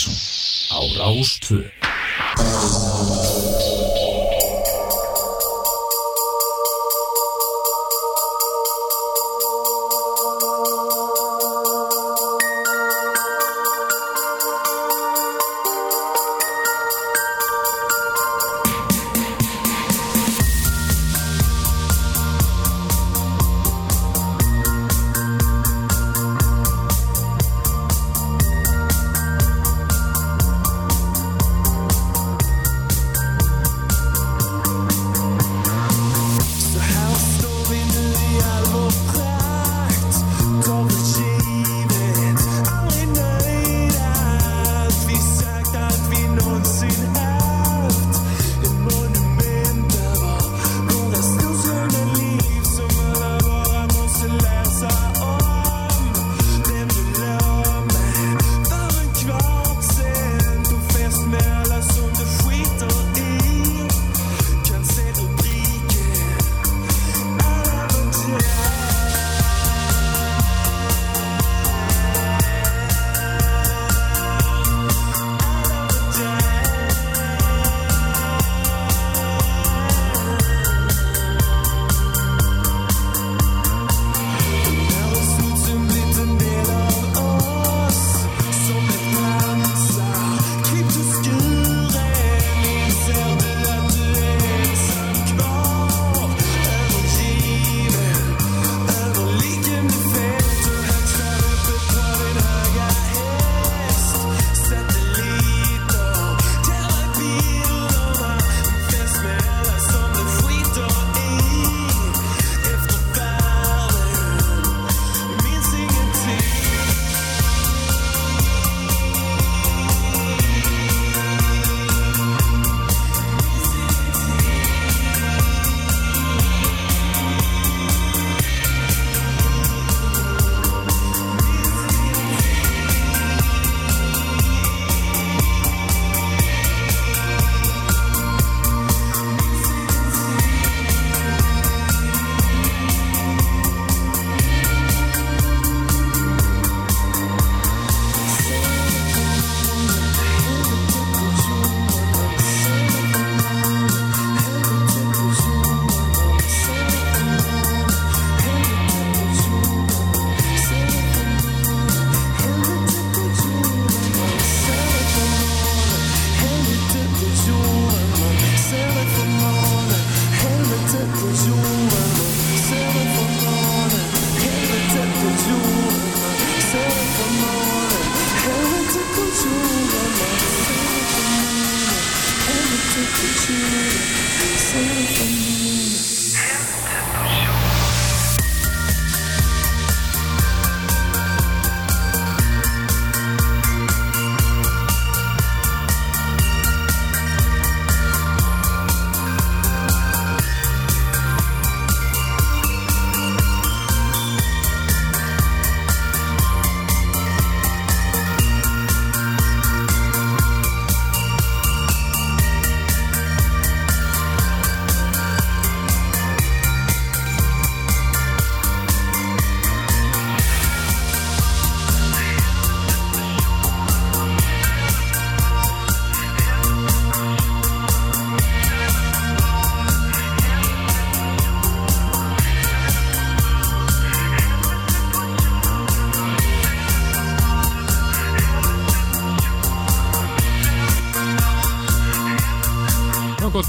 Mattísson á Rástvö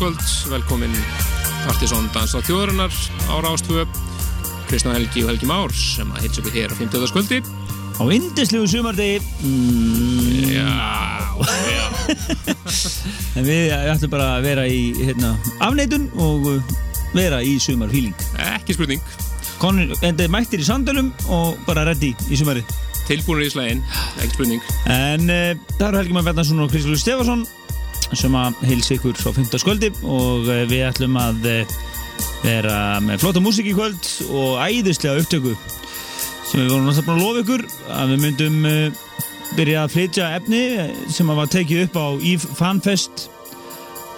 kvöld, velkomin Partiðsson dans á þjóðarinnar ára ástvö Kristján Helgi og Helgi Már sem að hitsa ykkur hér á 50. skvöldi á indislegu sumardegi mm. Já, já. En við ætlum bara að vera í hérna, afneitun og uh, vera í sumarfíling Ekki spurning. Konur, en þeir mættir í sandalum og bara reddi í sumari Tilbúinir í slægin, ekki spurning. En uh, það eru Helgi Már Bernarsson og Kristján Stefansson sem að heilsa ykkur frá 15. skvöldi og uh, við ætlum að uh, vera með flotta músík í kvöld og æðislega upptöku sem við vorum náttúrulega búin að lofa ykkur að við myndum uh, byrja að flytja efni sem að var tekið upp á Eve Fanfest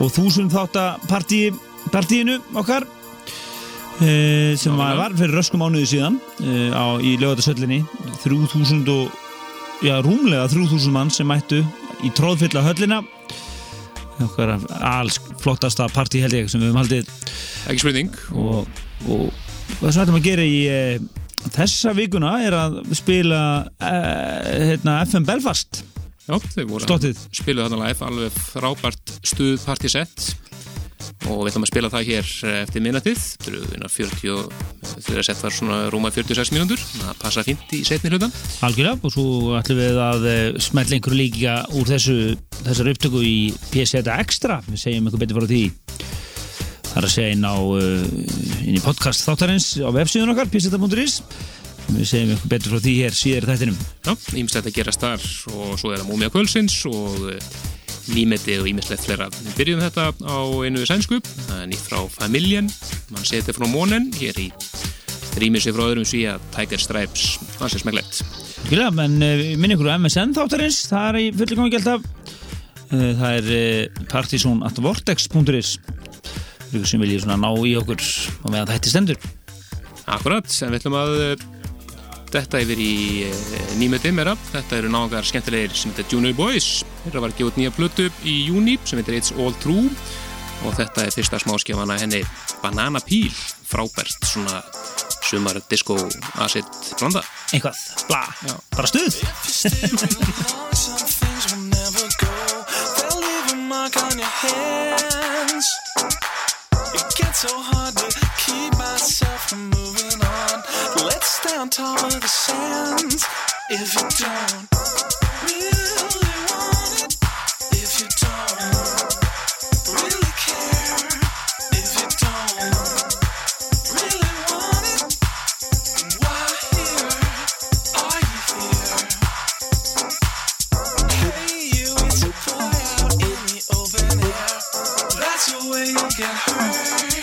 og þúsund þáttapartíinu okkar sem var, var fyrir röskum mánuði síðan á, í lögatarsöllinni 3000 og já, rúmlega 3000 mann sem mættu í tróðfylla höllina alls flottasta partí held ég sem við höfum haldið Ekki spurning. og, og það sem við ætlum að gera í e, þessa vikuna er að spila e, hérna, FM Belfast Já, þau voru Stottið. spiluð þarna live, alveg frábært stuð partysett og við ætlum að spila það hér eftir minnatið innan 40 og þegar sett var svona rúma 46 mínútur. Það passa fint í setni hlutan algjörlega og svo ætlum við að e, smetla einhverju líka úr þessu þessar upptöku í PSETA Extra. Við segjum eitthvað betur frá því. Það er að segja inn á e, inn í podcast þáttarins á websíðun okkar pseta.is við segjum eitthvað betur frá því hér síðar í þættinum. Já, ímislegt að gerast þar. Og svo er það Múmia Kvölsins og nýmeti og ímislegt fleira. Við byrjum þetta á einu sænsku, það er nýtt frá Familjen, mann seti frá Mónen, hér í rýmið sér frá öðrum svíja Tiger Stripes, það sé smæklegt. Algjörlega, menn uh, minn ykkur á MSN þáttarins, það er í fulli gangi alltaf uh, það er uh, partysón.vortex.is sem viljið ná í okkur og meðan þetta stendur. Akkurat, en við ætlum að eh, detta yfir í nýmeti meira. Þetta eru náðungar skemmtilegir sem heitir Junior Boys. Þeirra var gefið út nýja plötu í júni sem heitir It's All True og þetta er fyrsta smáskjafana henni Banana Peel, frábært svona sumar disco acid blanda. eitthvað, bla, Já. bara stuð. It gets so hard to keep myself from moving on. On top of the sands. If you don't really want it, if you don't really care, if you don't really want it, why here are you here? Hey, you, it's a boy out in the open air. That's the way you get hurt.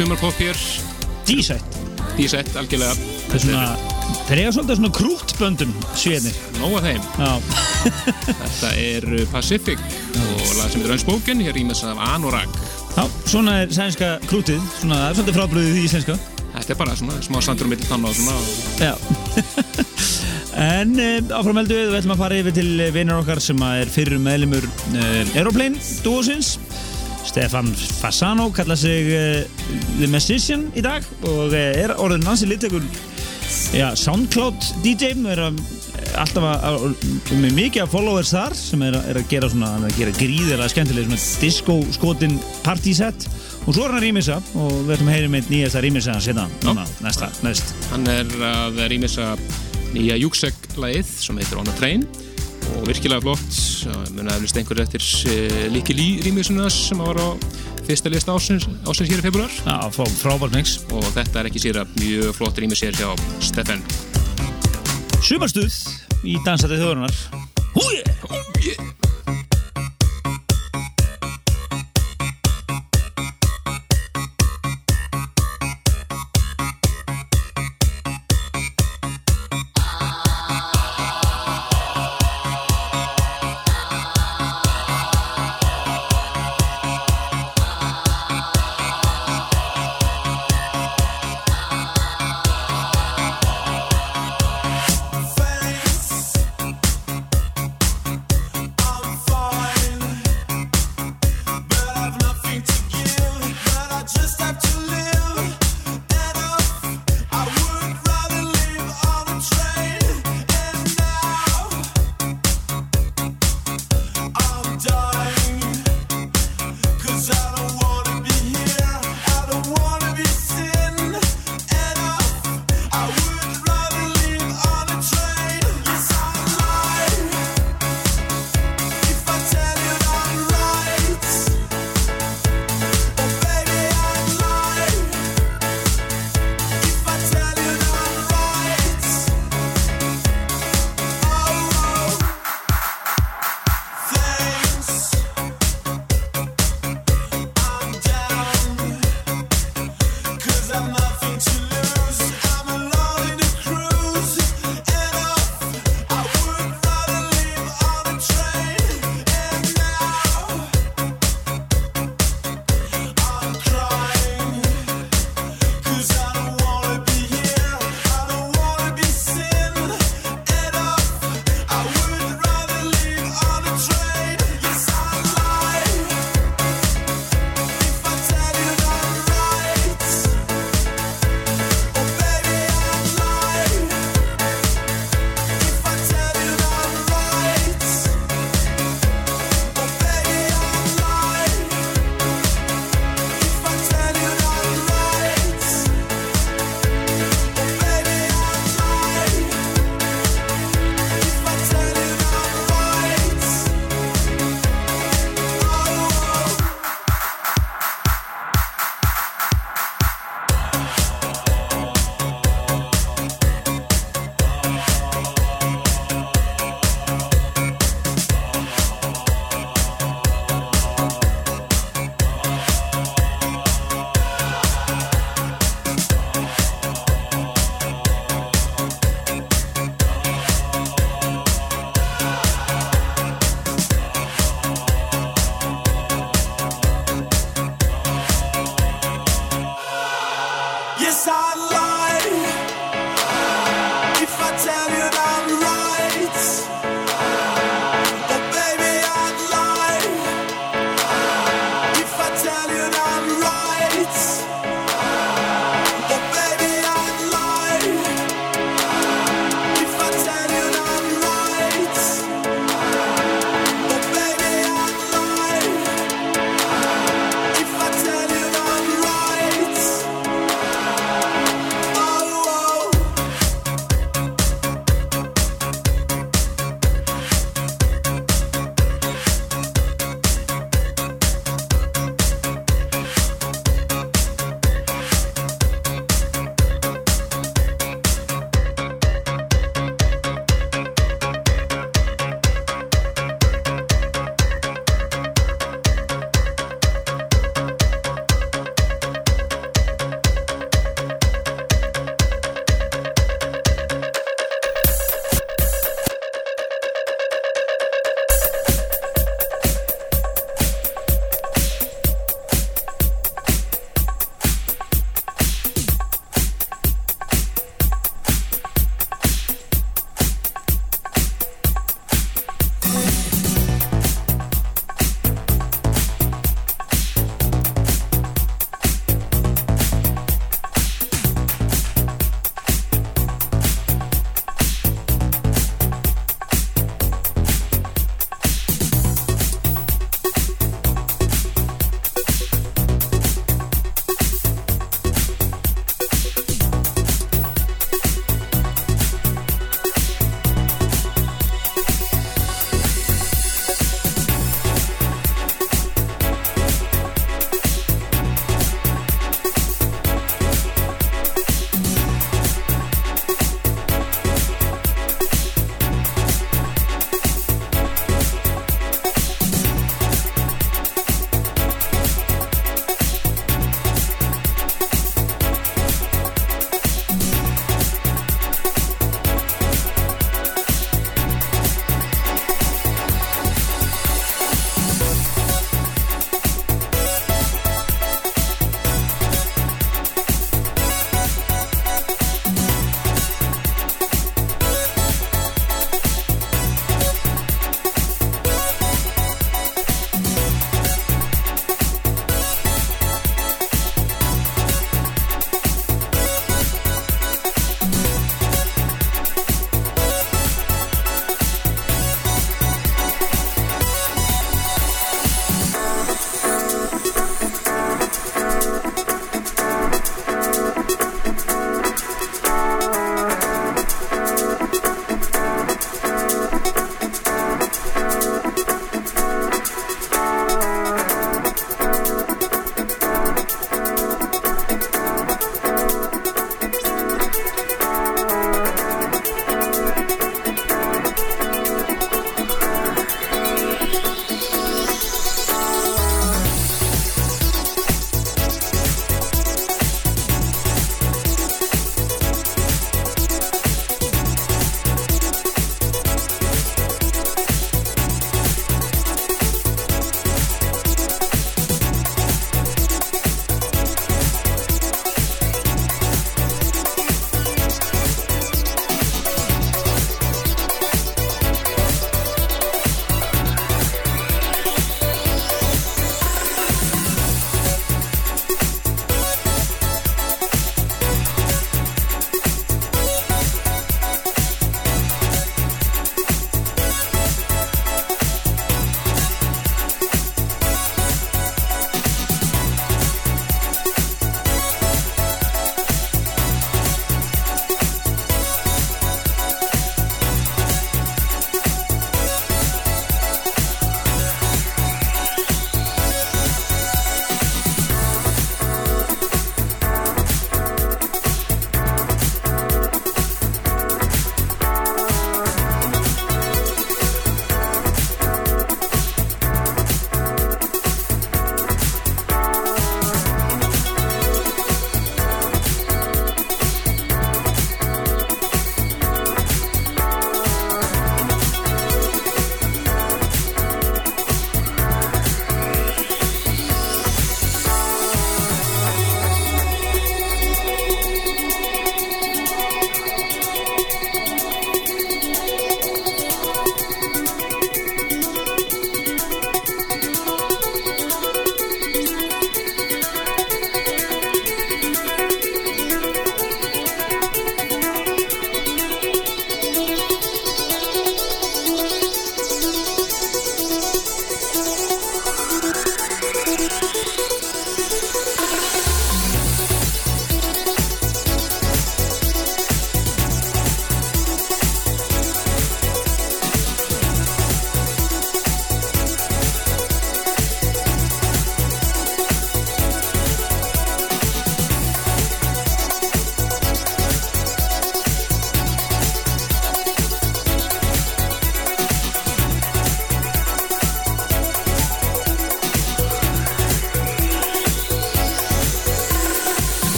Sumarpop hér. D-set D-set algjörlega. Það er svona, þeir eiga svolítið svona krútböndum sviðnir. Nóga þeim. Þetta er uh, Pacific og lag sem er Unspoken hér rýmis af Anorak. Já, svona er sænska krútið Svona, er svolítið frábröðið í íslenska þetta er bara svona smá sandur um milli tanna og svona. Já. En uh, áframheldu við, við ætlum að fara yfir til vinnur okkar sem að er fyrir meðlumur uh, Aeroplane dúosins Stefan Fasano kalla sig uh, The Musician í dag og uh, er orðin ansi littekur Soundcloud DJ er að, alltaf að, að með mikið af followers þar sem er, að- er að gera er að gera gríðilega skemmtileg svona disco skotin partyset og svo er hann að rýmisa og við ætlum að heyra með nýjasta rýmisa hans hérna núna, næsta, næst. Hann er að rýmisa nýja Júksek-lagið sem heitir On a Train og virkilega flott. Mun að eflust einhver eftir Líki Lí rýmisuna sem var á fyrsta lista ásins, ásins hér í februar. Já, frá, frábært mix. Og þetta er ekki sér að mjög flott rýmis hér hjá Steffen Sumarstuð í dansætti þjóðurinnar Húi! Face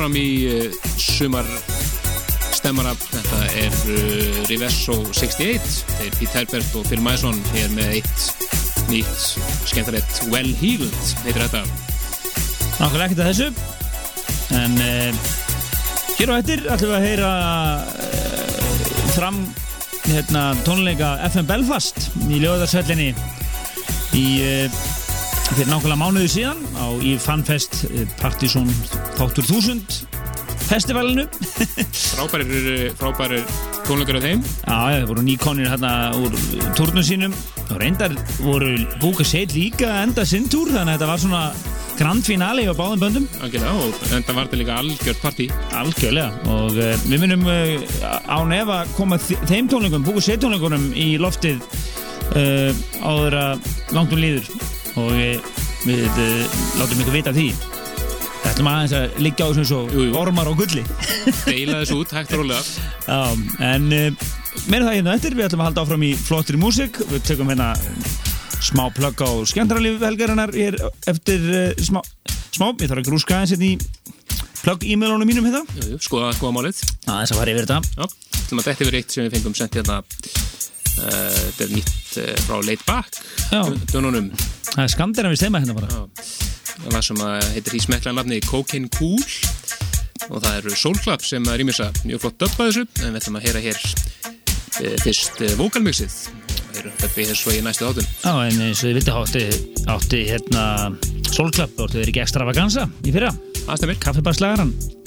áfram í uh, sumar stemmara. Þetta er uh, Riverso 68. Þeir Pete Herbert og Phil Mason er með eitt nýtt skemmtilegt Well Healed heitir þetta. Nákvæmlega ekkert að þessu en uh, hér á eftir ætlum við að heyra uh, fram hérna, tónleika FM Belfast í Ljóðarsvellinni í fyrir nákvæmlega mánuði síðan á í Fanfest Partizón Þáttur 1000 festivalinu. Frábærir, frábærir tónleikar af þeim. Já, það voru nýkonir hérna úr turnum sínum. Og reyndar voru búka seitt líka enda sinn túr þannig að þetta var svona grand finale á báðum böndum. Algjörlega og þetta var þetta líka algjört partí. Algjörlega og uh, við munum uh, á nefa koma þe- þeim tónleikum, búið sér tónleikunum í loftið uh, áður að langt um líður. Og við uh, látum ykkur vita því Þetta ætlum aðeins að liggja á þessu eins og Jú, jú. ormar á gulli Deila þessu út, hægt og rólega. Já, en uh, meira það hérna eftir, við ætlum að halda áfram í flottri músík við tökum hérna smá plugg á skemmtaralíf helgarinnar hér eftir uh, smá, smá, ég þarf að grúska aðeins hérna í plugg e-mailunum mínum hérna Jú, jú, skoða, skoða málið. aðeins að fara yfir þetta Já, ætlum að þetta yfir eitt sem við fengum sent hérna uh, þetta er nýtt uh, frá Late Back Já. dönunum Það er skandir að við steima hérna bara var sem að heitir í smekklega nafni Cocaine Cool. Og það eru Soul Club sem er ímjösa mjög flott döpp að þessu en við ætlum að heyra hér uh, fyrst uh, vokalmixið og heyra döppi hér svo í næstu átun Já, en eins og þið vitið átti, átti hérna Solklapp, átti þeir ekki extravaganza í fyrra, Það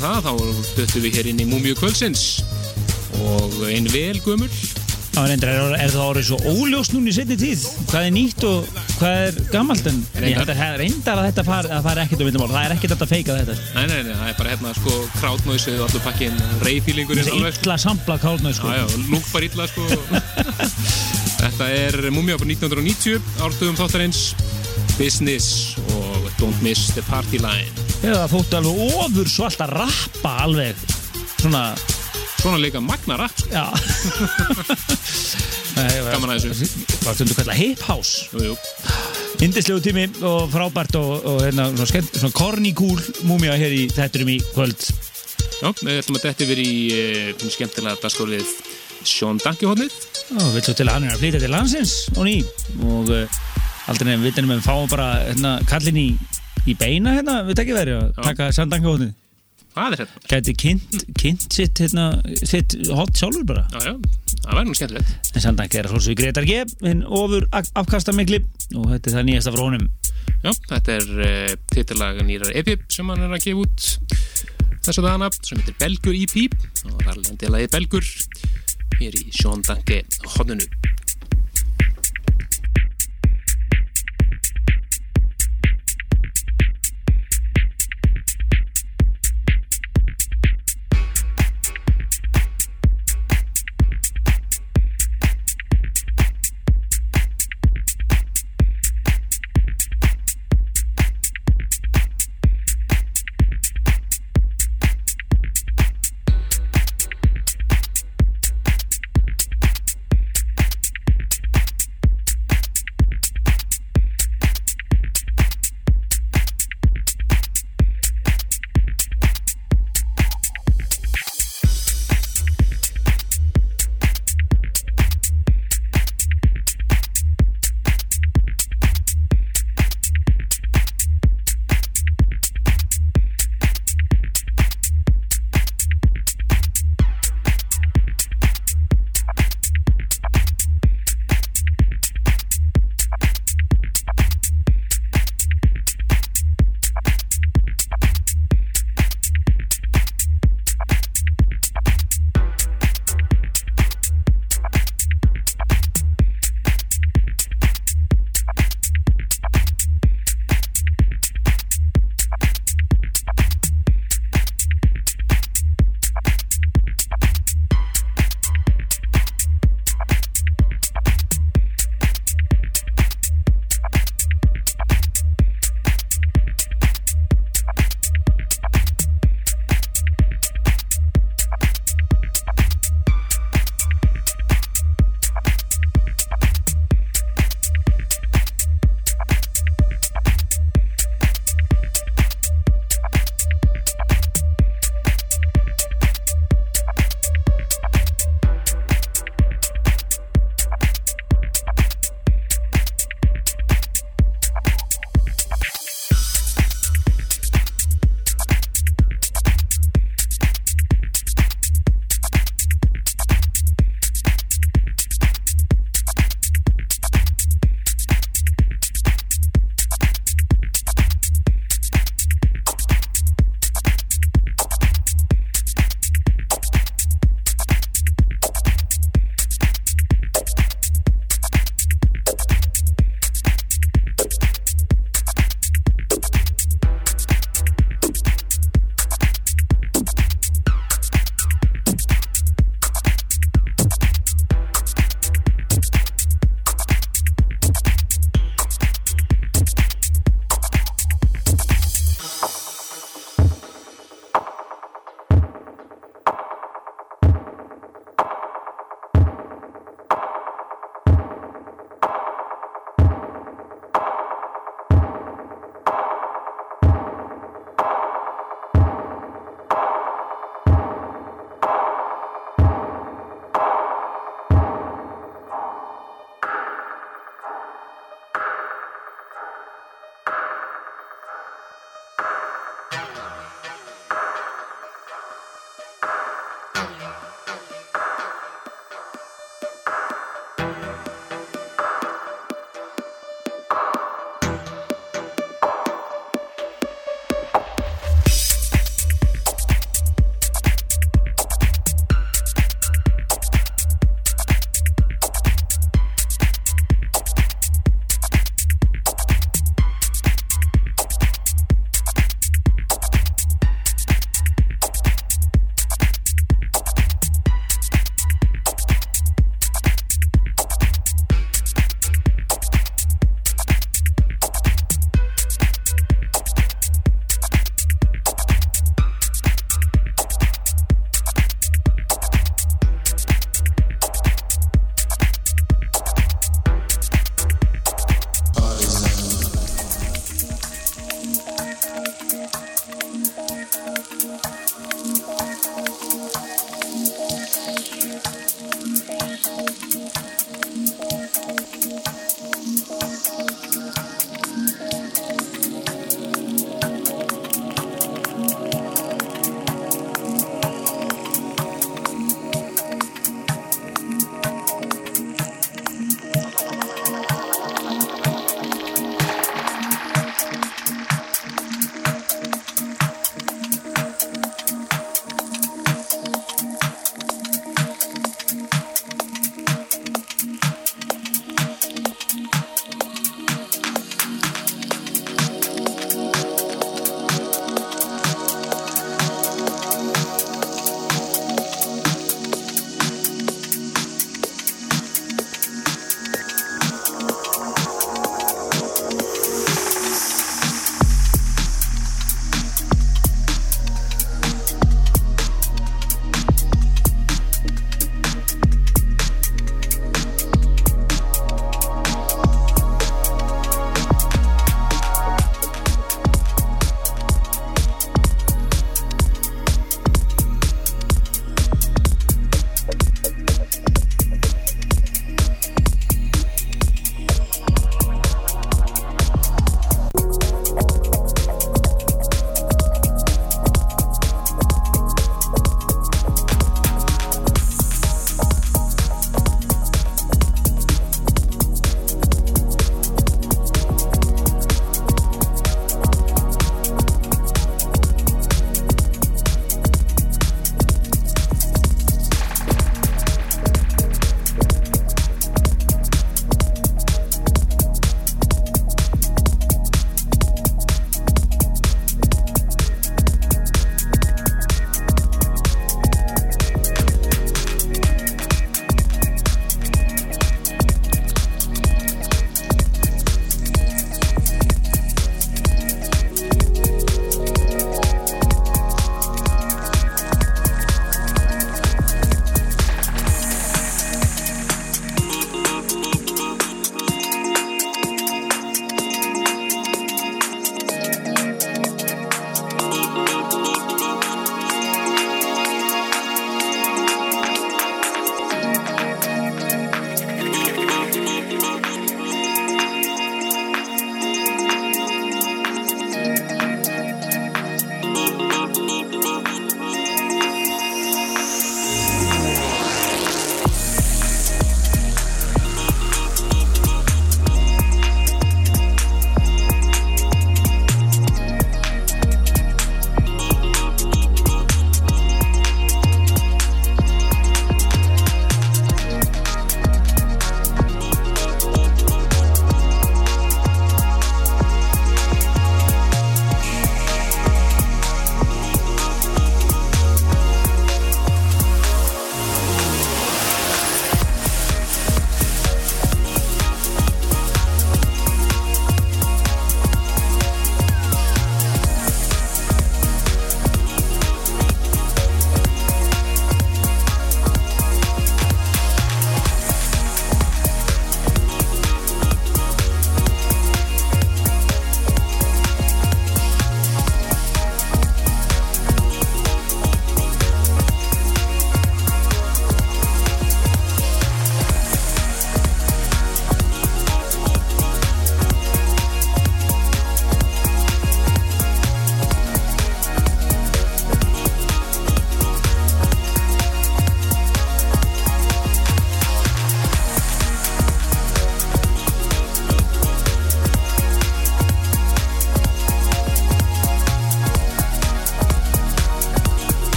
fatta það, þá döttum við hér inn í Múmiu kvöldsins og einn vel Já, reyndar, er, er það orðið svo óljóst núna í setni tíð? Hvað er nýtt og hvað er gammalt? En ég held að reyndar að þetta fari, að fari ekkert um villumál. Það er ekkert að feika þetta. Nei, nei, nei, það er bara hérna sko krátnóisið og allur pakkin reyfílingurinn alveg illa sampla kálnöð, sko. Já, já, lúk bara illa sko Þetta er Múmia på 1990 ártöðum þáttarins Business og Don't Miss the Party Line Eða þóttu alveg ofur svalt að rappa alveg svona, Svona líka magna rapp sko. já. Gaman að þessu. Hvað stundu kalla hip house. Indislegu tími og frábært og, og hérna, svona, skemmt, svona corny cool múmia hér í þetturum í kvöld Já, við ætlum að detta yfir í uh, skemmtilega dagskólið Sjón Dankihotnið. og við til að hann er að flytja til landsins og ný og uh, aldrei nefnum við við fáum bara hérna, kallin í, í beina hérna, við tekjum verið að taka sandankahotnið Hvað er þetta? gæti kynnt, kynnt sitt, hérna, sitt hot sjálfur bara. Já, já, það væri nú skemmtilegt. en sandank er að svo Gretar G hinn ofur afkastamikli og þetta er það nýjasta frá honum. Já, þetta er uh, titilag nýrar EP sem hann er að gefa út þessu dagana sem heitir Belgur EP og það er lendilaði Belgur. Hér í Sjón Danki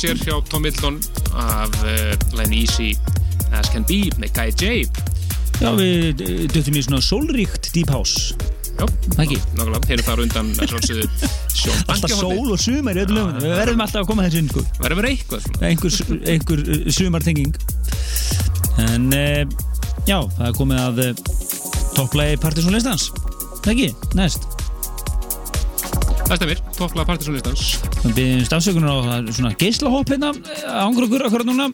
sér hjá Tom Middleton af uh, Line Easy As Can Be með Kai J. Já, við eh, döttum í svona sólríkt Deep House. Já, nákvæmlega, þeir eru þar undan Alltaf sól og sumar lögum Við verðum alltaf að koma þessu inn sko. Verður verið eitthvað einhver, einhver uh, sumartenging. En uh, já, það er komið að uh, topplægi Partiðsson listans. Það ekki? Næst Það stemmir, topplega partysónlistans Við byrjum stafsökunar á það svona geislahopp hérna ángur okkur akkurat núna.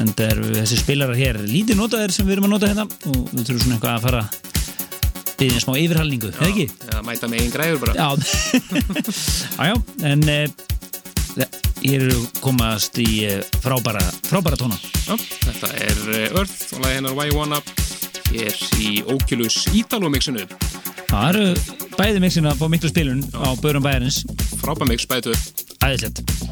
En það er þessi spilarar hér lítið notaðir sem við erum að nota hérna og við þurfum svona eitthvað að fara byrjum smá yfirhalningu, eða ekki? Já, mæta með einn græður bara. Já, já, en uh, hér eru komast í uh, frábæra, frábæra tóna. Já, þetta er eh, Earth og lagi hennar Why You Wanna. Hér í Oculus Italo mixinu Það eru bæði mixin að fá miklu spilun á börum bæjarins. Frábæð mix bætu Æðislegt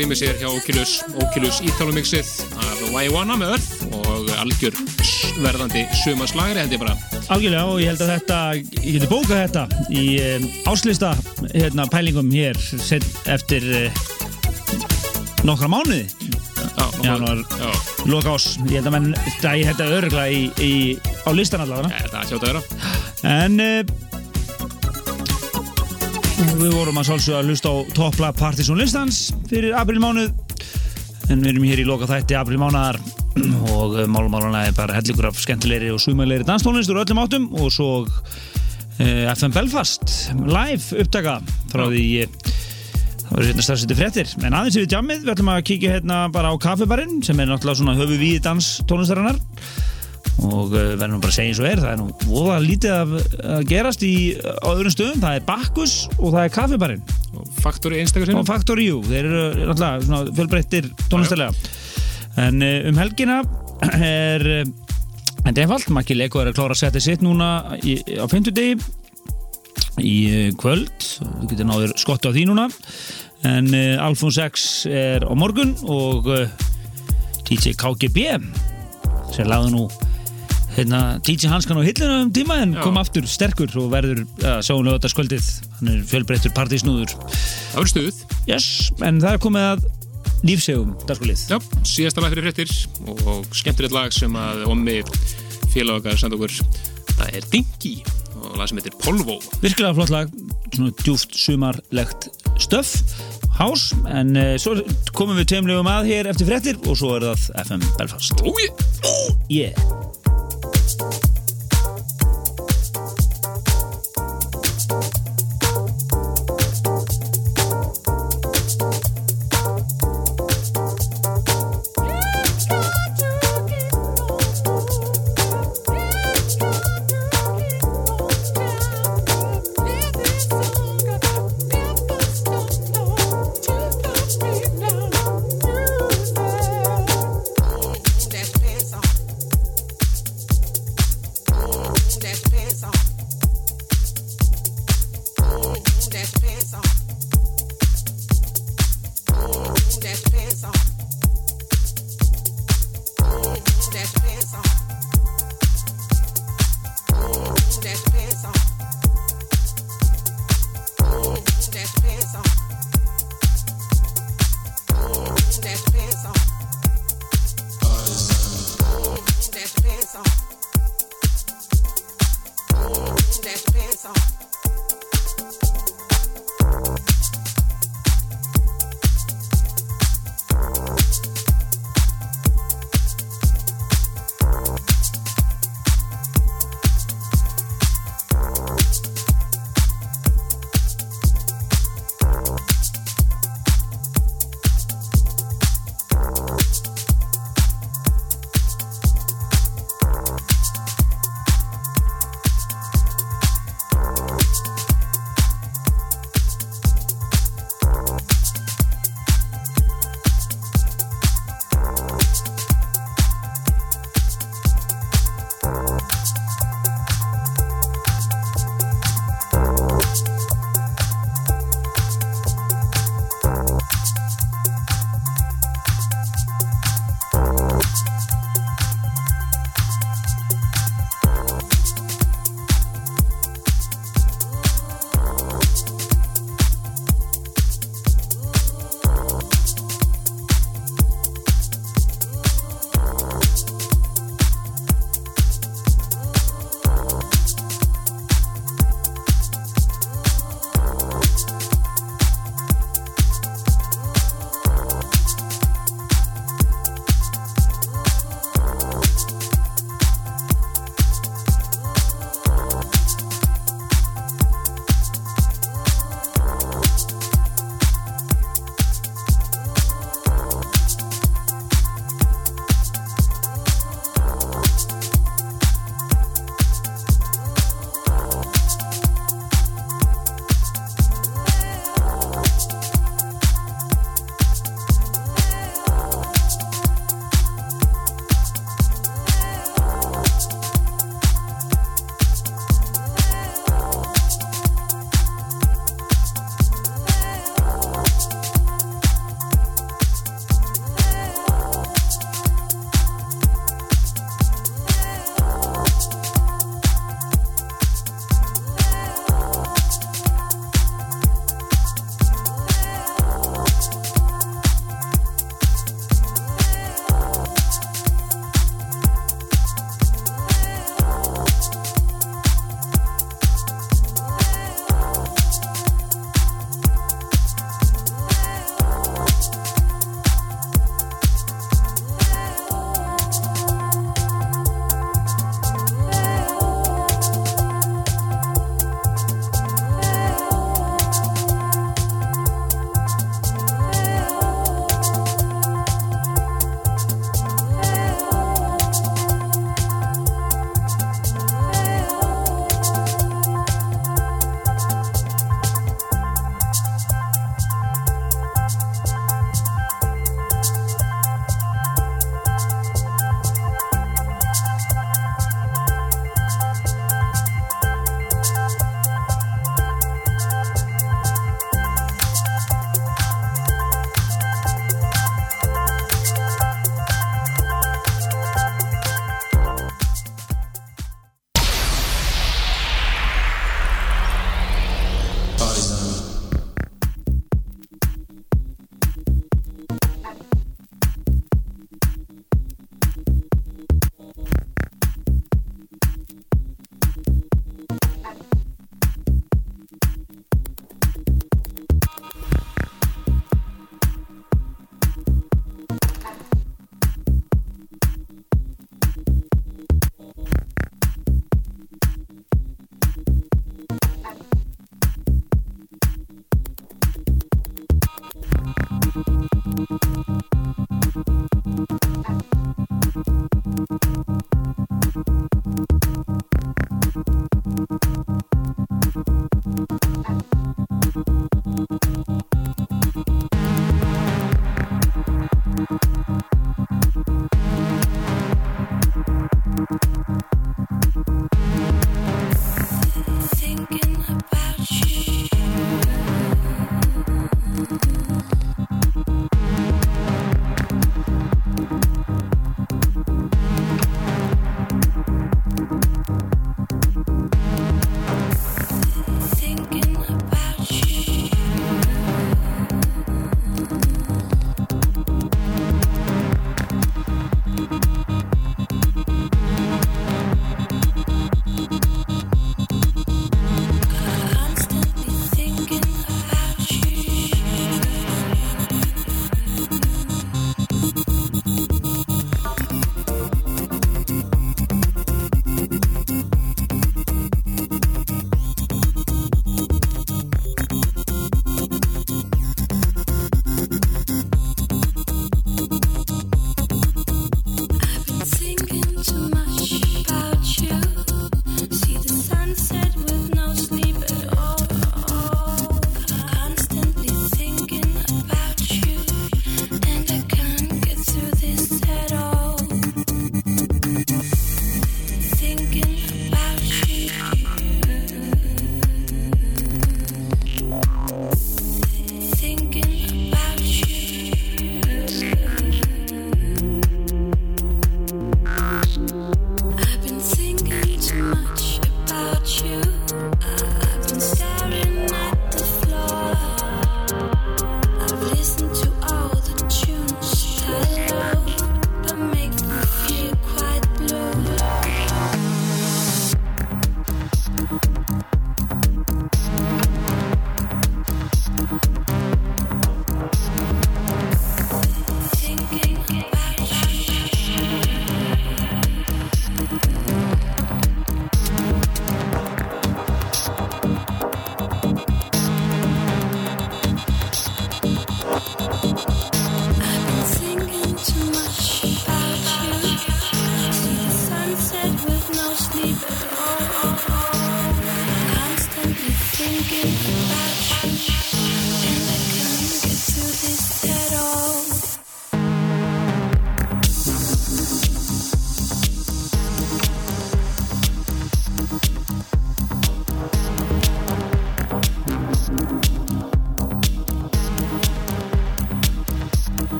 æðislegt rýmið sér hjá Oculus, Oculus Ítalumixið af Y1 með öll og algjör verðandi sumaslagri held ég bara. Algjörlega og ég held að þetta, ég geti bókað þetta í um, áslista hérna, pælingum hér set, eftir uh, nokkra mánuði, Já, Janúar. Loka ás. Ég held að menn þetta örgla í, í, á listan allavega. eh, það er hljóta að vera. En uh, við vorum að sálsögja að hlusta á toppla Partisan listans fyrir aprilmánuð en við erum hér í loka þætti aprilmánaðar og málumálanlega er bara hellingur af skemmtilegri og sumalegri danstónlist úr öllum áttum og svo uh, FM Belfast live upptaka frá því uh, það var hérna stafsiti fréttir. En aðeins yfir jammið, við ætlum að kíkja hérna bara á kaffibarinn sem er náttúrulega svona höfu við dans tónlistarinnar og uh, verðum bara að segja eins og er það er nú voða lítið að, gerast í, öðrum stöðum, það er Bakkus og það er kaffibarinn Og Faktori einstakar og. Factory U, þeir eru náttúrulega svona fjölbreyttir tónlistalega en uh, um helgina er en það falt, Maggi Leko er að klára að setja sitt núna í, á 50 degi í kvöld. Þú getur náður skottu á því núna. En Alfons X er á morgun og DJ KGB sem lagði nú hérna, DJ Hanskan á hillinu um tíma en kom aftur sterkur og verður ja, sjáum við þetta skvöldið hann er fjölbreyttur partysnúður Það verður stuð. yes, en það er komið að lífsegum dagskulið Já, síðasta lag fyrir fréttir og skemmtilegt lag sem að ommi félag okkar samt okkur. Það er Dinky og lag sem heitir Polvo. virkilega flott lag, svona djúft sumarlegt stöff hás, en uh, svo komum við tveimlegum að hér eftir fréttir og svo er það FM Belfast Ói! yeah. Thinking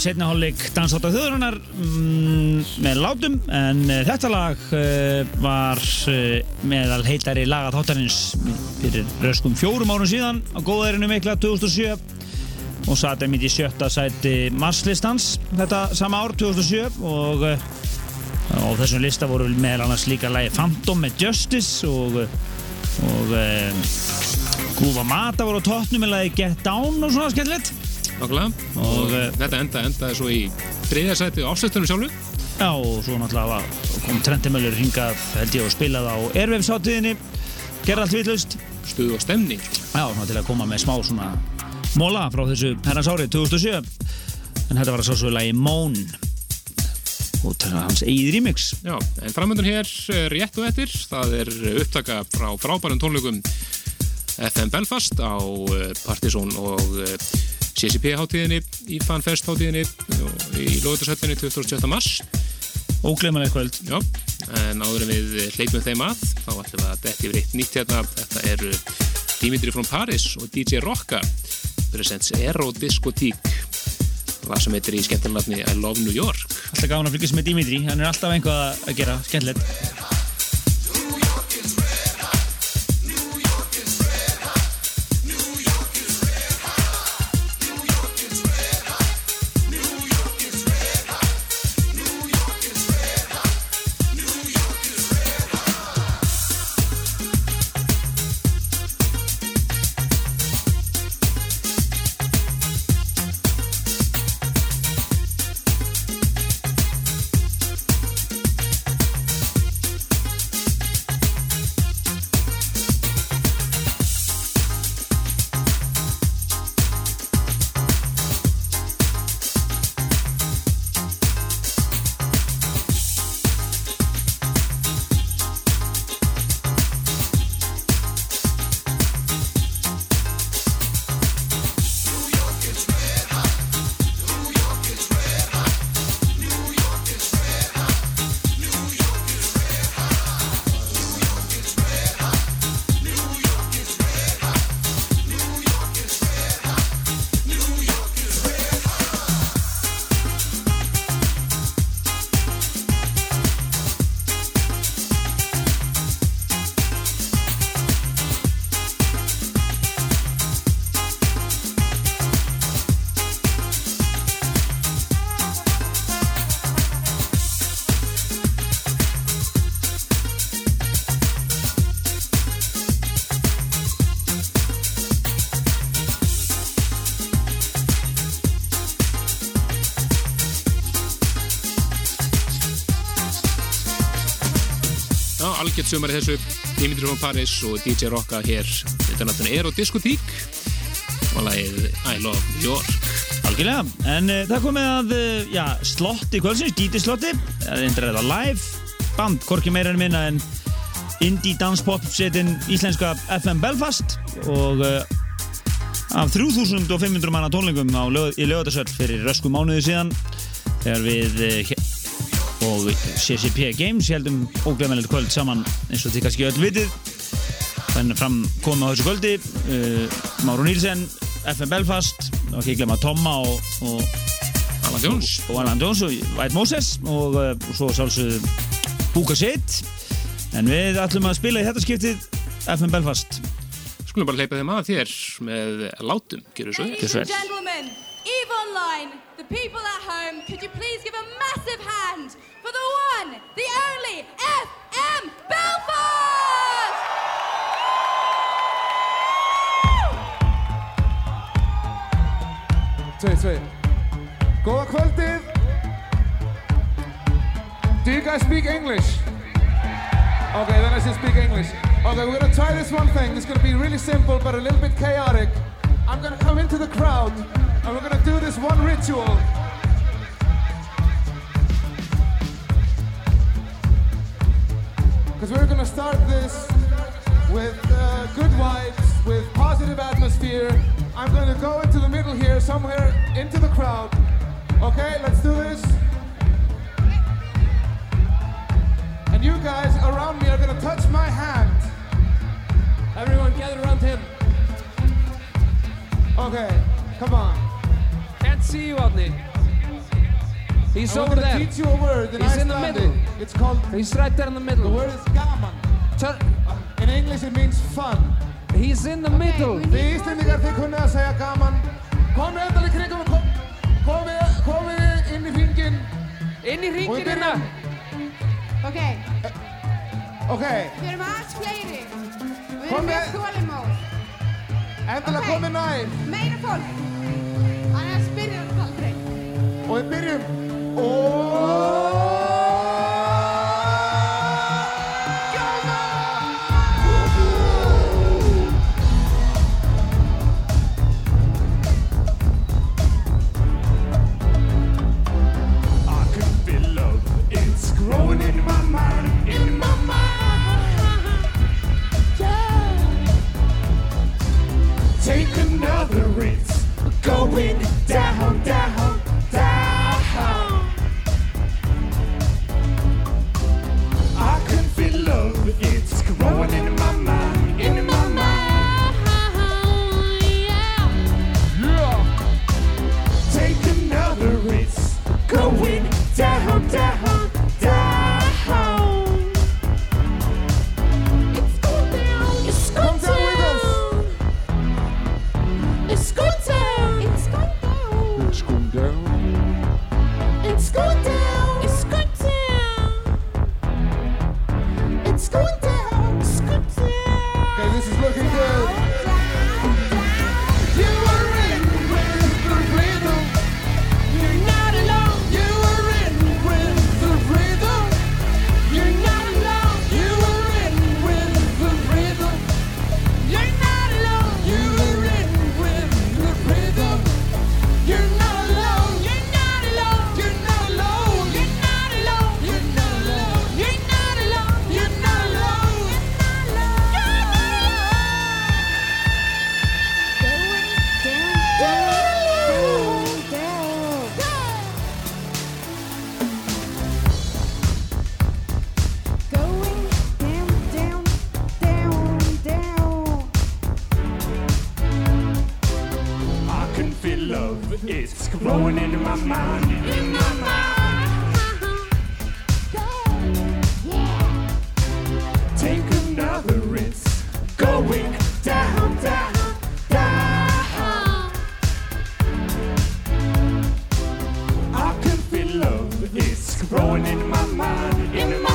Setna hálfleik Danshátt á þjóðurinnar mm, með látum en uh, þetta lag uh, var uh, meðal heitari laga þáttarins fyrir röskum fjórum árum síðan á góðærinu mikla 2007 og satt einmitt í sjötta sæti Marslistans þetta sama ár 2007 og uh, á þessum lista voru meðal annars líka lagi Phantom með Justice og, og Grúfa Mata voru á toppnum með lagi Get Down og svona skemmtilegt Nákvæmlega. Og, Og eh, þetta enda endaði svo í þriðja sæti ástöðunum sjálfu. Já, og svo náttúrulega kom Trentimöllur hingað, held ég, og spilað á Airwaves-hátíðinni, gerði allt vitlaust. Stuð og stemning. Já, svona til að koma með smá svona móla frá þessu herrans árið 2007. En þetta var að sá svo lagi Moan og til hans eigið remix. Já, en framöndan hér eh, rétt og eftir, það er upptaka frá frábærum tónleikum FM Belfast á eh, Partizón og CCP hátíðinni, IFAN Fest hátíðinni og í Lóðursöldinni 27. mars. Óglemalega kvöld. Já, en áður en við hleypum þeim að, þá ætlum við að detti yfir eitt nýtt hérna. Þetta eru Dimitri from Paris og DJ Rocka presents Aero Discotík lag sem heitir í skemmtilegnafni I Love New York Alltaf gaman að fylgjast með Dimitri, hann er alltaf einhvað að gera, skemmtilegt. Algjört sumar í þessu. Dimitri von Paris og DJ Rocka hér Þetta er náttúrulega Ero Diskotík og lagið I Love New York. Algjörlega, en uh, það er komið að, uh, já, slotti kvöldsins, DJ slotti, það er eindir eða live. Band, hvorki meira en minna en indie dance pop setin íslenska FM Belfast og uh, af 3500 manna tónlingum á, lög, í lögadagsvöld fyrir rösku mánuði síðan þegar við og CCP Games heldum óglemilegt kvöld saman eins og þið kannski öll vitið. Þannig fram komið á þessu kvöldi uh, Máru Nílsen, FM Belfast og ekki glemma Tomma og, og, Alan Jones. og Alan Jones og White Moses og, uh, og svo sjálfsögðu Búka Sitt en við ætlum að spila í þetta skiptið FM Belfast. Skulum bara hleypa þeim að þér með látum, gerur svo Ladies vel. and gentlemen, Eve Online, the people at home, could you please give a massive hand for the one, the only FM Belfast! Tvei, tvei. Góða kvöldið. Do you guys speak English? Okay, then I should speak English. Okay, we're gonna try this one thing. It's gonna be really simple, but a little bit chaotic. I'm gonna come into the crowd, and we're gonna do this one ritual. Because we're gonna start this with uh, good vibes, with positive atmosphere. I'm gonna go into the middle here, somewhere into the crowd. Okay, let's do this. And you guys around me are gonna touch my hand. Everyone gather around him. Okay, come on. See you, Odney. He's And we're over there. teach you a word in He's in the Icelandic. middle. It's called, He's right there in the the middle. word is gaman. Tur- In English it means fun. He's in the middle. Þið Íslendingar, þið kunnið að segja gaman. Komið þetta í kringum, kom, komið, komið inn í hringin. Inn í Og við ringin byrjum. hérna. Ok, Ok, við erum aðeins fleiri. Við Kom erum með þólimóð. endilega Ok. komið nær. Meira fólk. Annars byrjar þetta aldrei. Og við going down, down, down. I can feel love, it's growing in my mind, my mind. Yeah. yeah. Take another, going down, down. It's growing into my mind. In my mind. Yeah. Take another, risk. going down, down, down. I can feel love, is growing in my mind, in my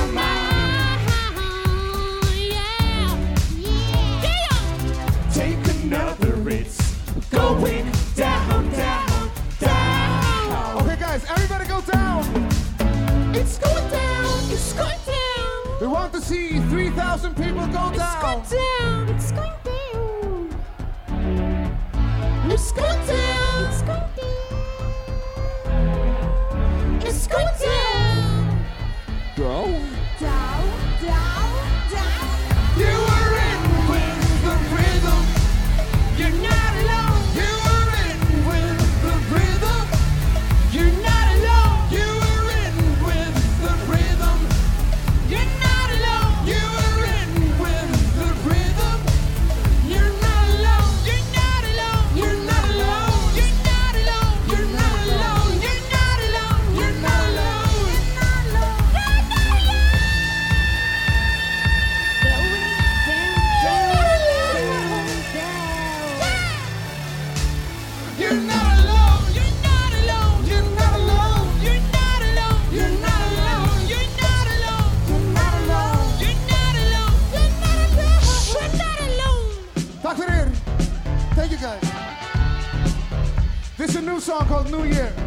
see 3,000 people go it's down. It's going down. It's going down. It's going down. It's going down. It's going down. song called New Year.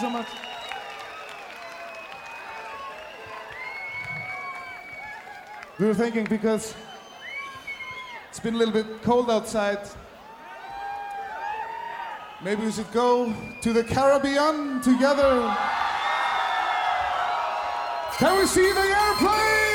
So much. We were thinking because it's been a little bit cold outside. Maybe we should go to the Caribbean together. Can we see the airplane?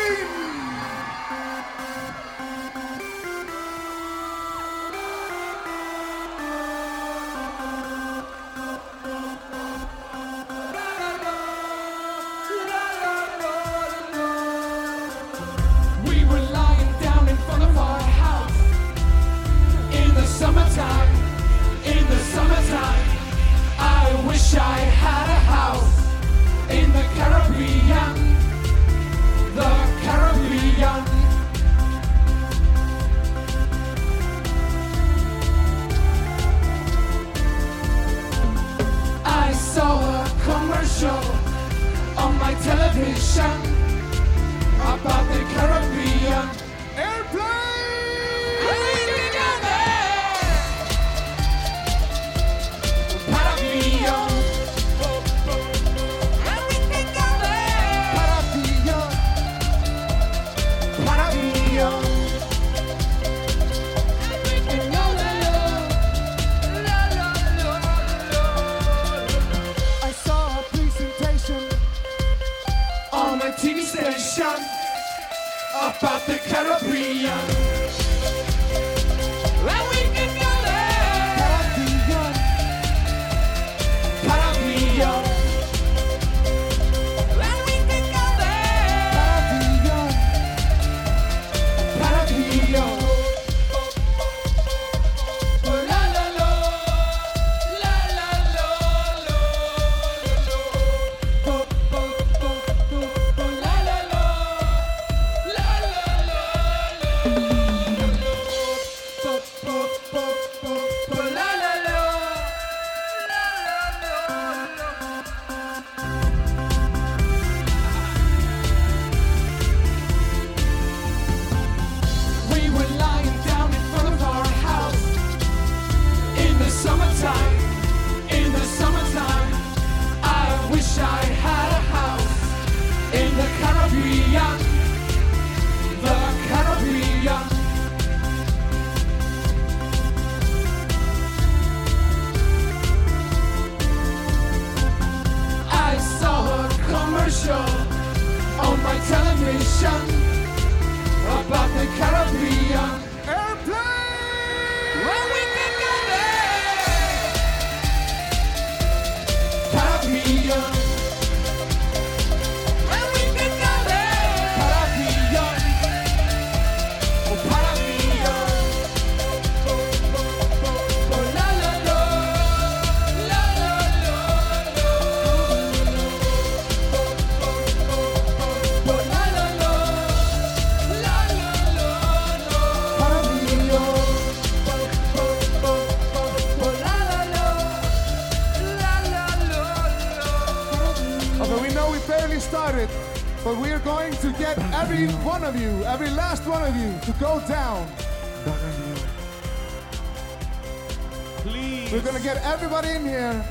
Everybody in here.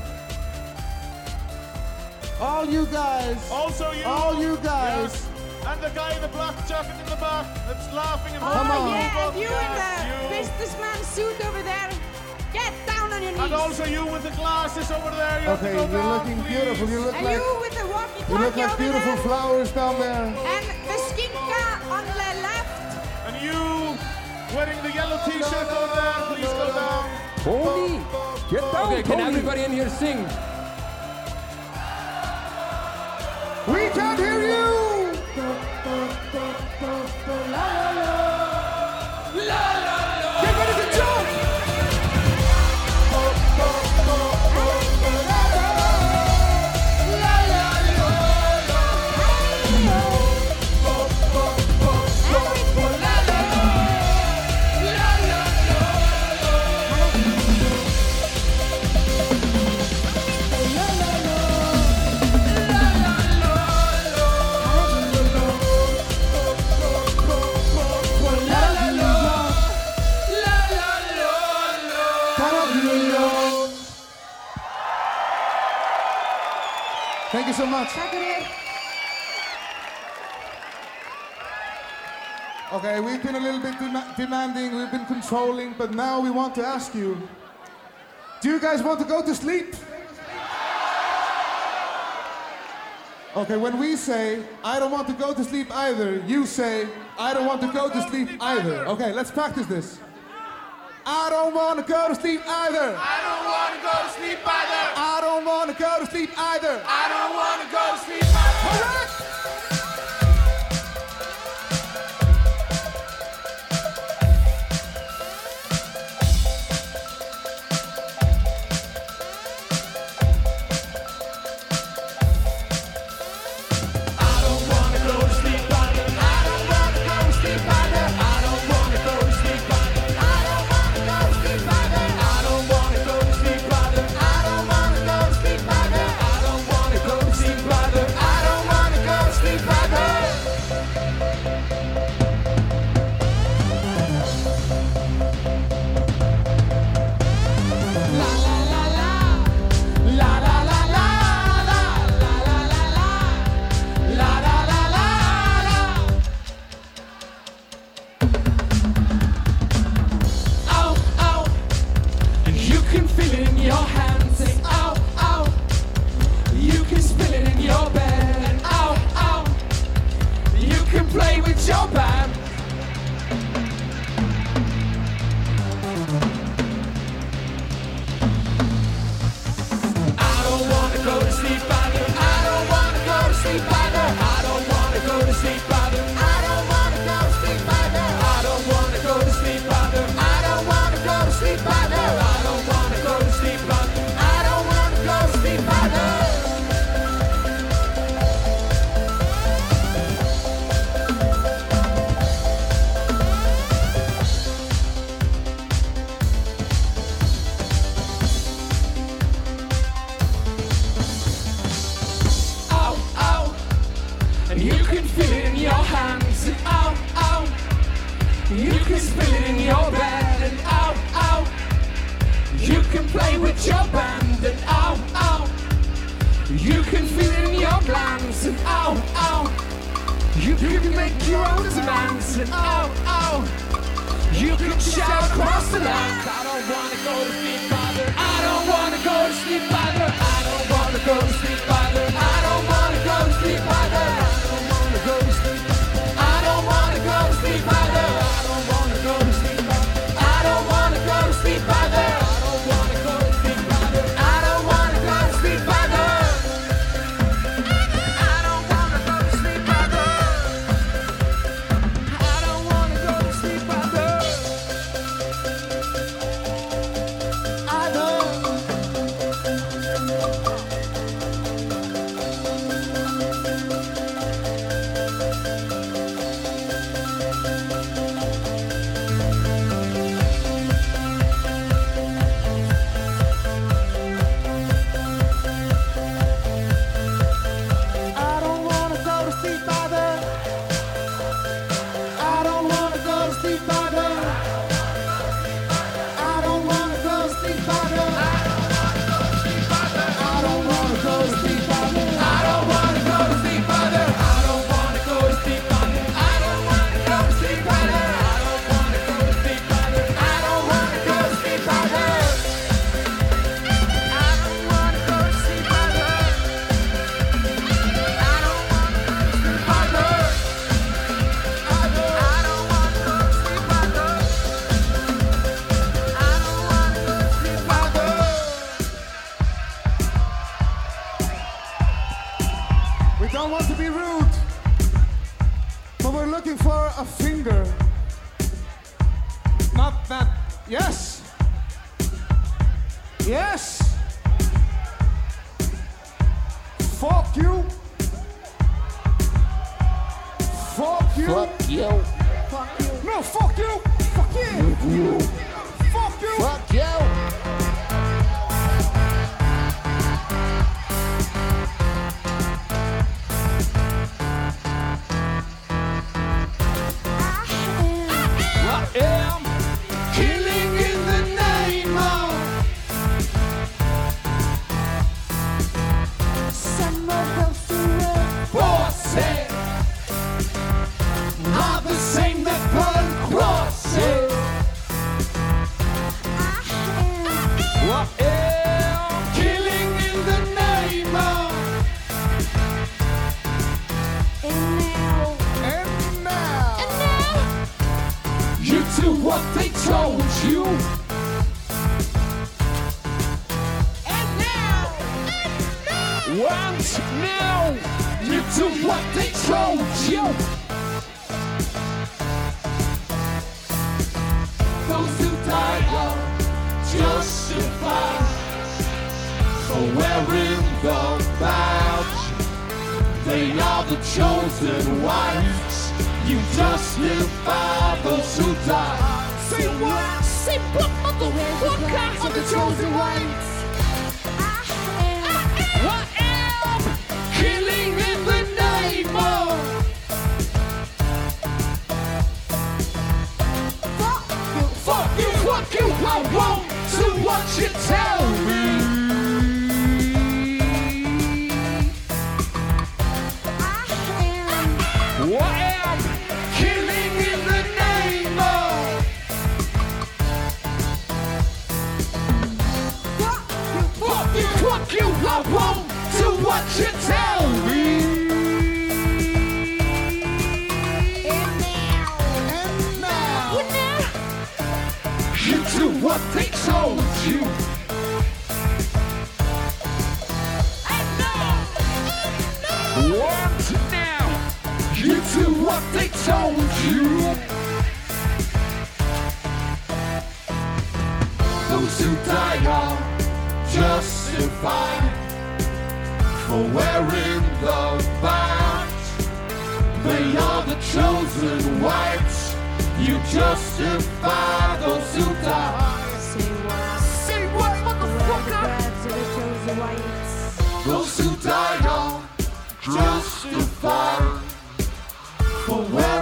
All you guys. Also you. All you guys. Yes. And the guy in the black jacket in the back that's laughing and Come oh, on. yeah, and you in the you. businessman suit over there. Get down on your knees. And also you with the glasses over there. You Okay, have to go you're down, looking please. beautiful. You look and like you with the walkie-talkie you look like beautiful there. flowers down there. And the skinka on the left. And you wearing the yellow t-shirt over there, please go down. Tony! Get down, Okay, can Tony. everybody in here sing? We can't hear you. Get Okay, we've been a little bit de- demanding, we've been controlling, but now we want to ask you do you guys want to go to sleep? Okay, when we say, I don't want to go to sleep either, you say, I don't want to go to sleep either. Okay, let's practice this. I don't want to go to sleep either. I don't want to go to sleep either. I don't want to go to sleep either. I don't want to go to sleep either. All right. jump out. And now, you do what they told you. Those who died are justified the. They are the chosen ones. You justify those who die. Say what? Say what, motherfucker? Are the chosen ones. I am killing in the name of. Fuck you, fuck you, I won't do what you tell Die are justified for wearing the badge. They are the chosen whites. You justify those who die. Say what? Say what, motherfucker? Those who die are justified for wearing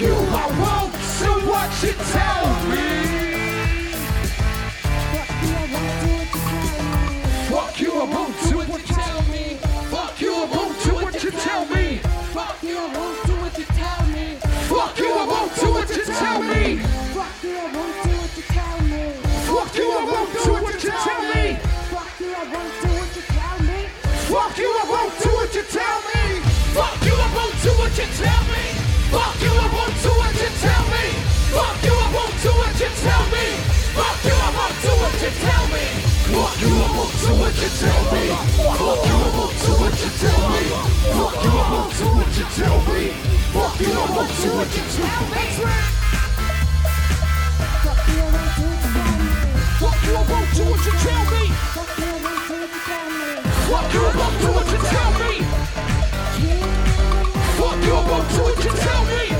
you. I won't, so what you tell. Tell me. Fuck you, do what you tell me. Fuck you, do what you tell me. Fuck you, what you tell me. Fuck you, do what you tell me. Fuck you, do what you tell me. Fuck you, do what you tell me.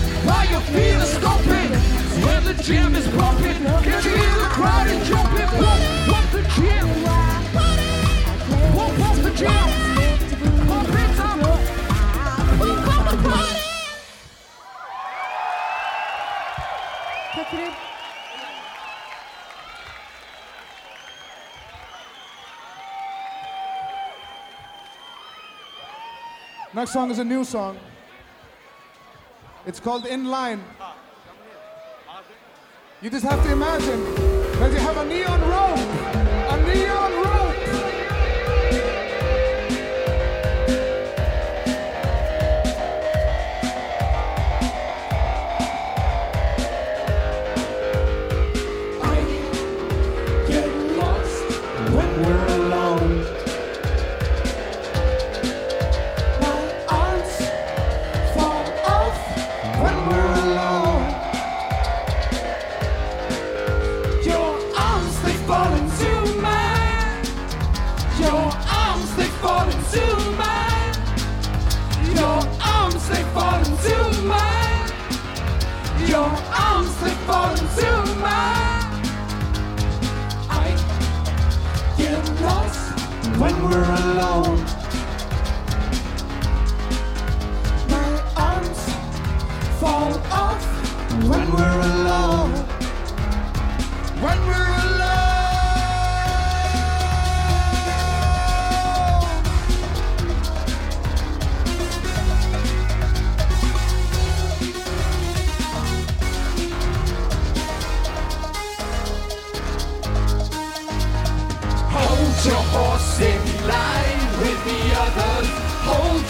Are the jam is pumping, can you hear the crowd is jumping? Pump, pump the jam. Pump, pump the jam. Party. Next song is a new song. It's called inline. You just have to imagine that you have a neon rope, a neon rope. when we're alone.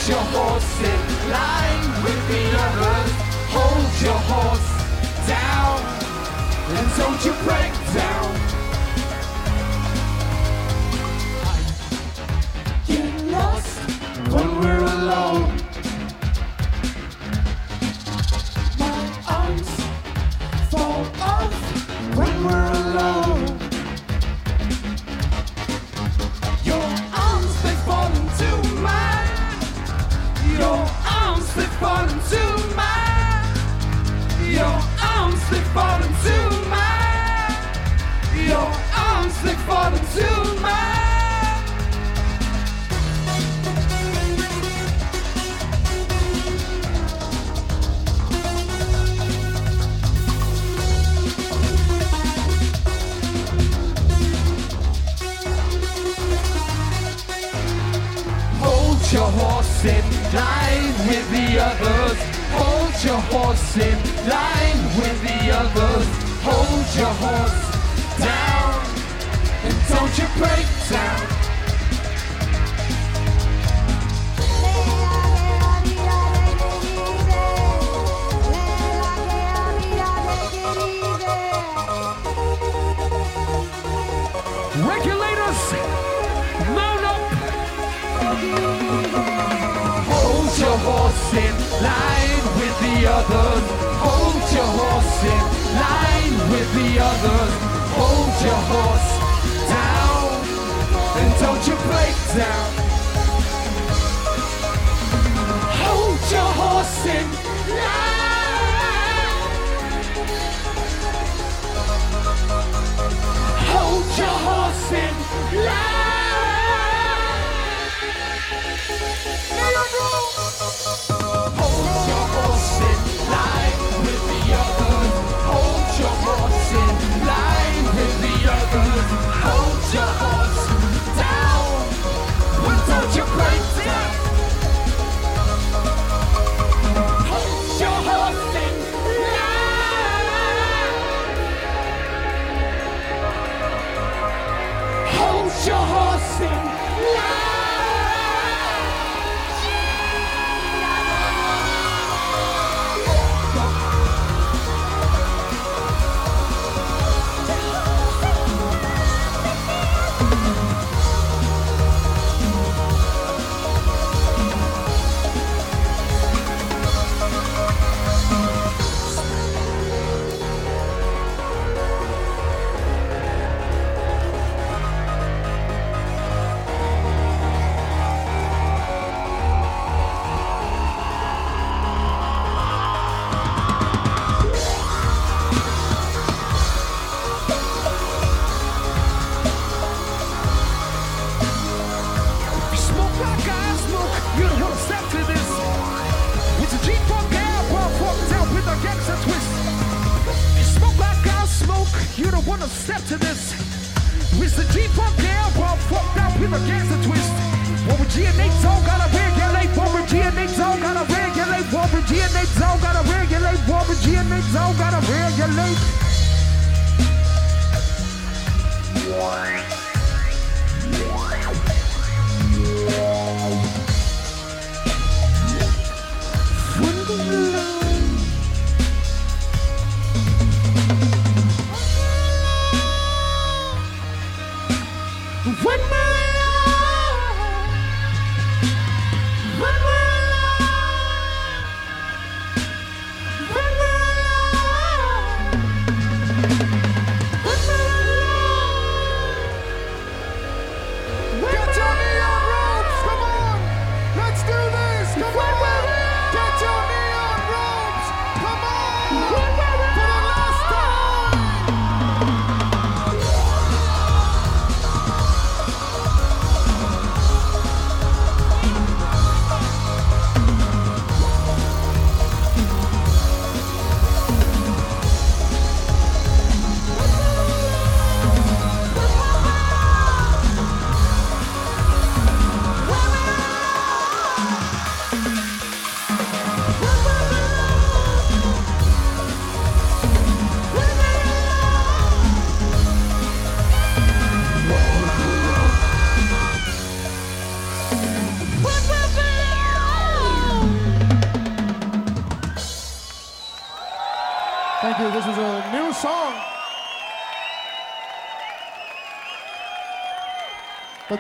Hold your horse in line with the others. Hold your horse down and don't you break down. Get lost when we're alone. line with the others. Hold your horse in line with the others. Hold your horse down and don't you break down.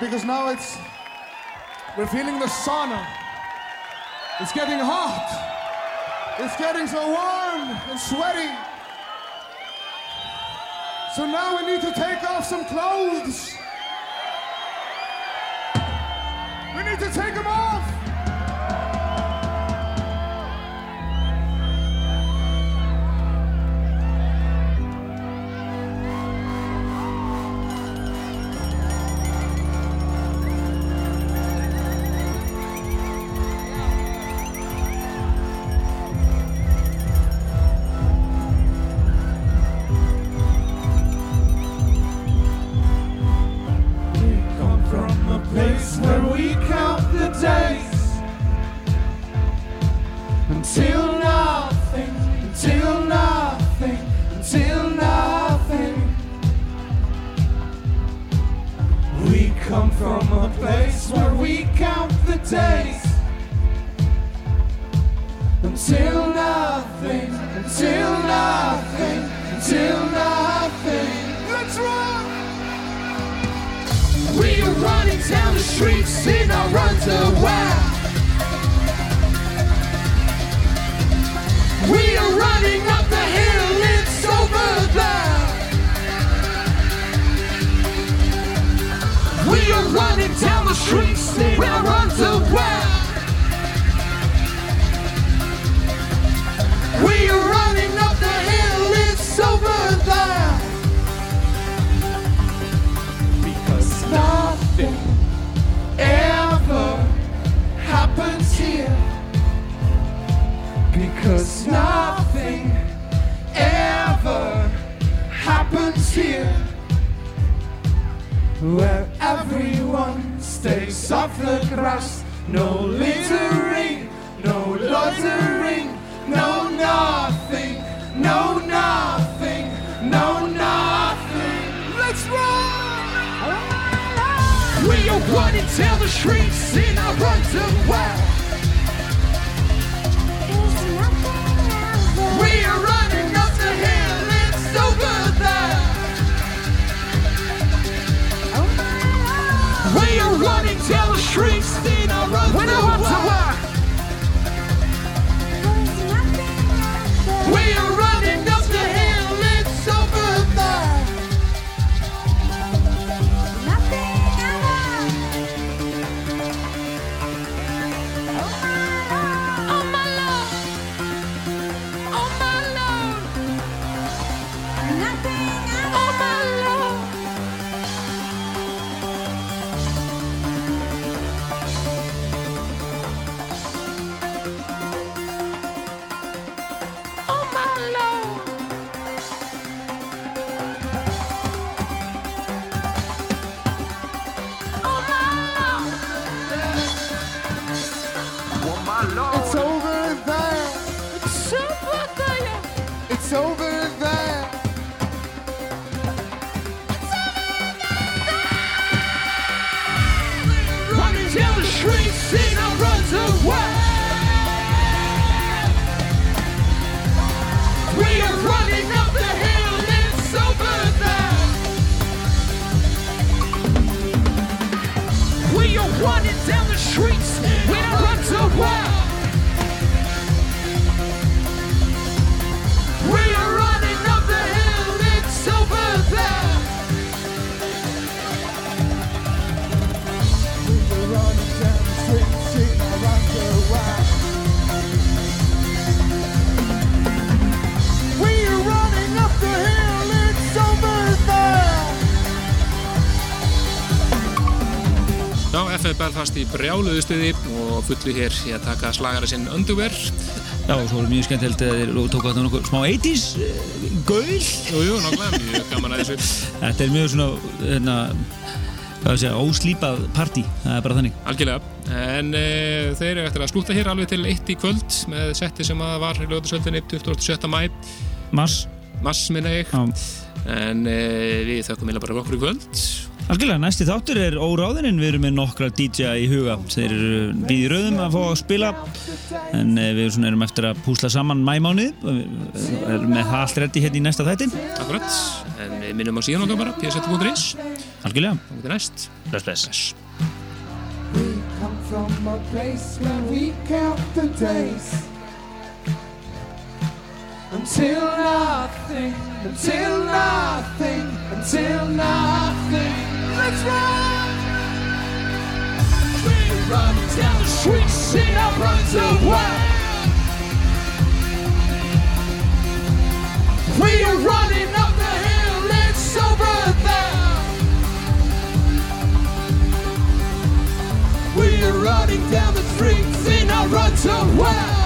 because now it's we're feeling the sauna. It's getting hot. It's getting so warm and sweaty. So now we need to take off some clothes. We need to take them off. FF Belfast í brjáluðu stuði og fullu hér í að taka slagara sinn Underwear. Já, og svo er mjög skemmtilegt að þeir tóku þetta nokkuð smá 80s uh, gaul. Jú, jú, nákvæmlega, mjög gaman að þessu. Þetta er mjög svona, hérna, hvað sé, óslípað partí, það er bara þannig. Algjörlega, en e, þeir eru eftir að slúta hér alveg til eitt í kvöld með setti sem að var í lögðarsöldinni 27. mæ. Mars. Mars minna ég. Já. En e, við þökkum meila bara okkur í kvöld. Algjörlega, næsti þáttur er óráðinn við erum með nokkra DJ í huga. Þeir eru býði rauðum að fá að spila en eh, við svona erum eftir að púsla saman mæmánið erum með það allt reddi hérna í næsta þætti. Akkurat, en við minnum á síðan okkar bara psett.is Algjörlega. Og til næst. Bless, bless. Come from a place where we count the days. Until nothing, until nothing, until nothing. Let's run! We run down the streets, see our runs away. We are running up the hill, it's over there. We are running down the streets in our runs away.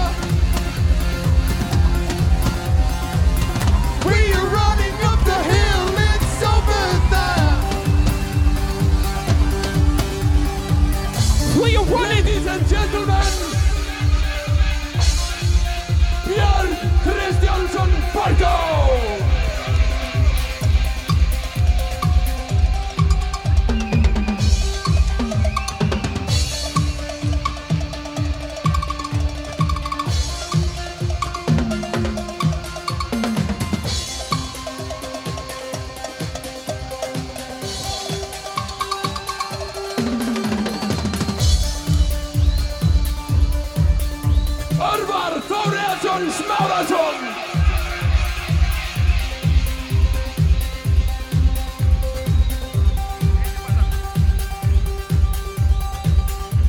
ladies and gentlemen, Björn Christiansen Parko!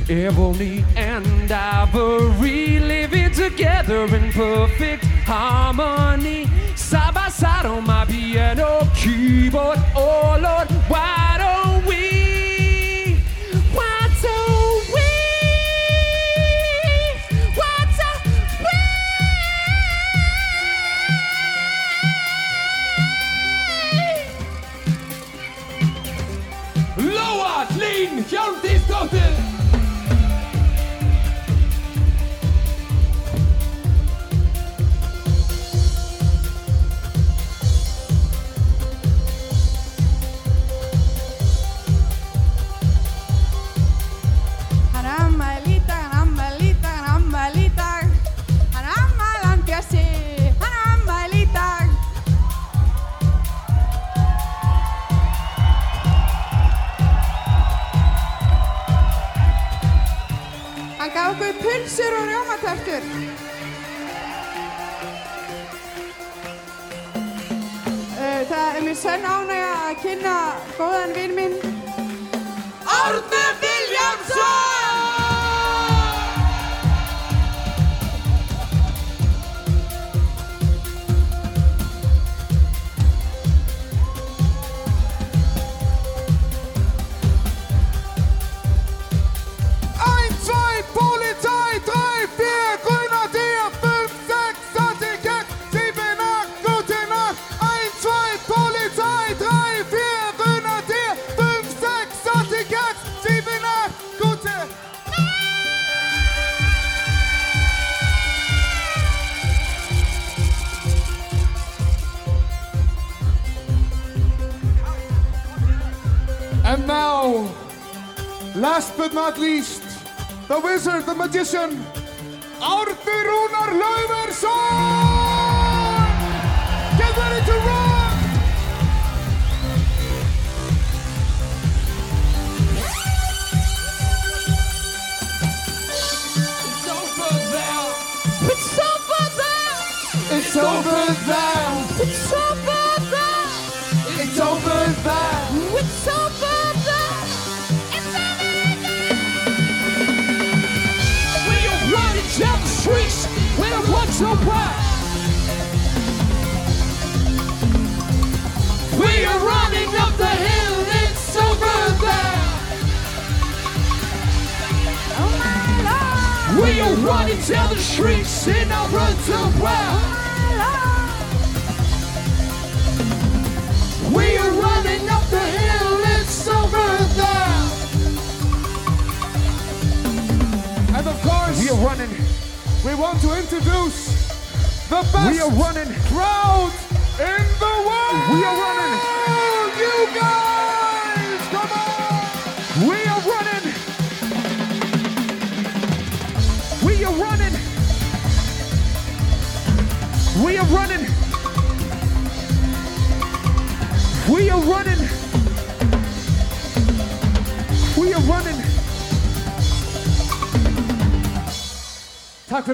Ebony and Ivory living together in perfect harmony. Side by side on my piano keyboard. Oh Lord, why competition.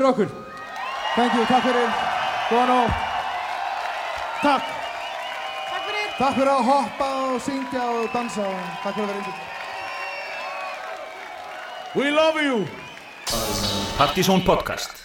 fyrir okkur. Thank you, takk fyrir. Góðan og takk. Takk fyrir. Takk fyrir að hoppa og syngja og dansa og takk fyrir að vera yndir. We love you! Partisón Podcast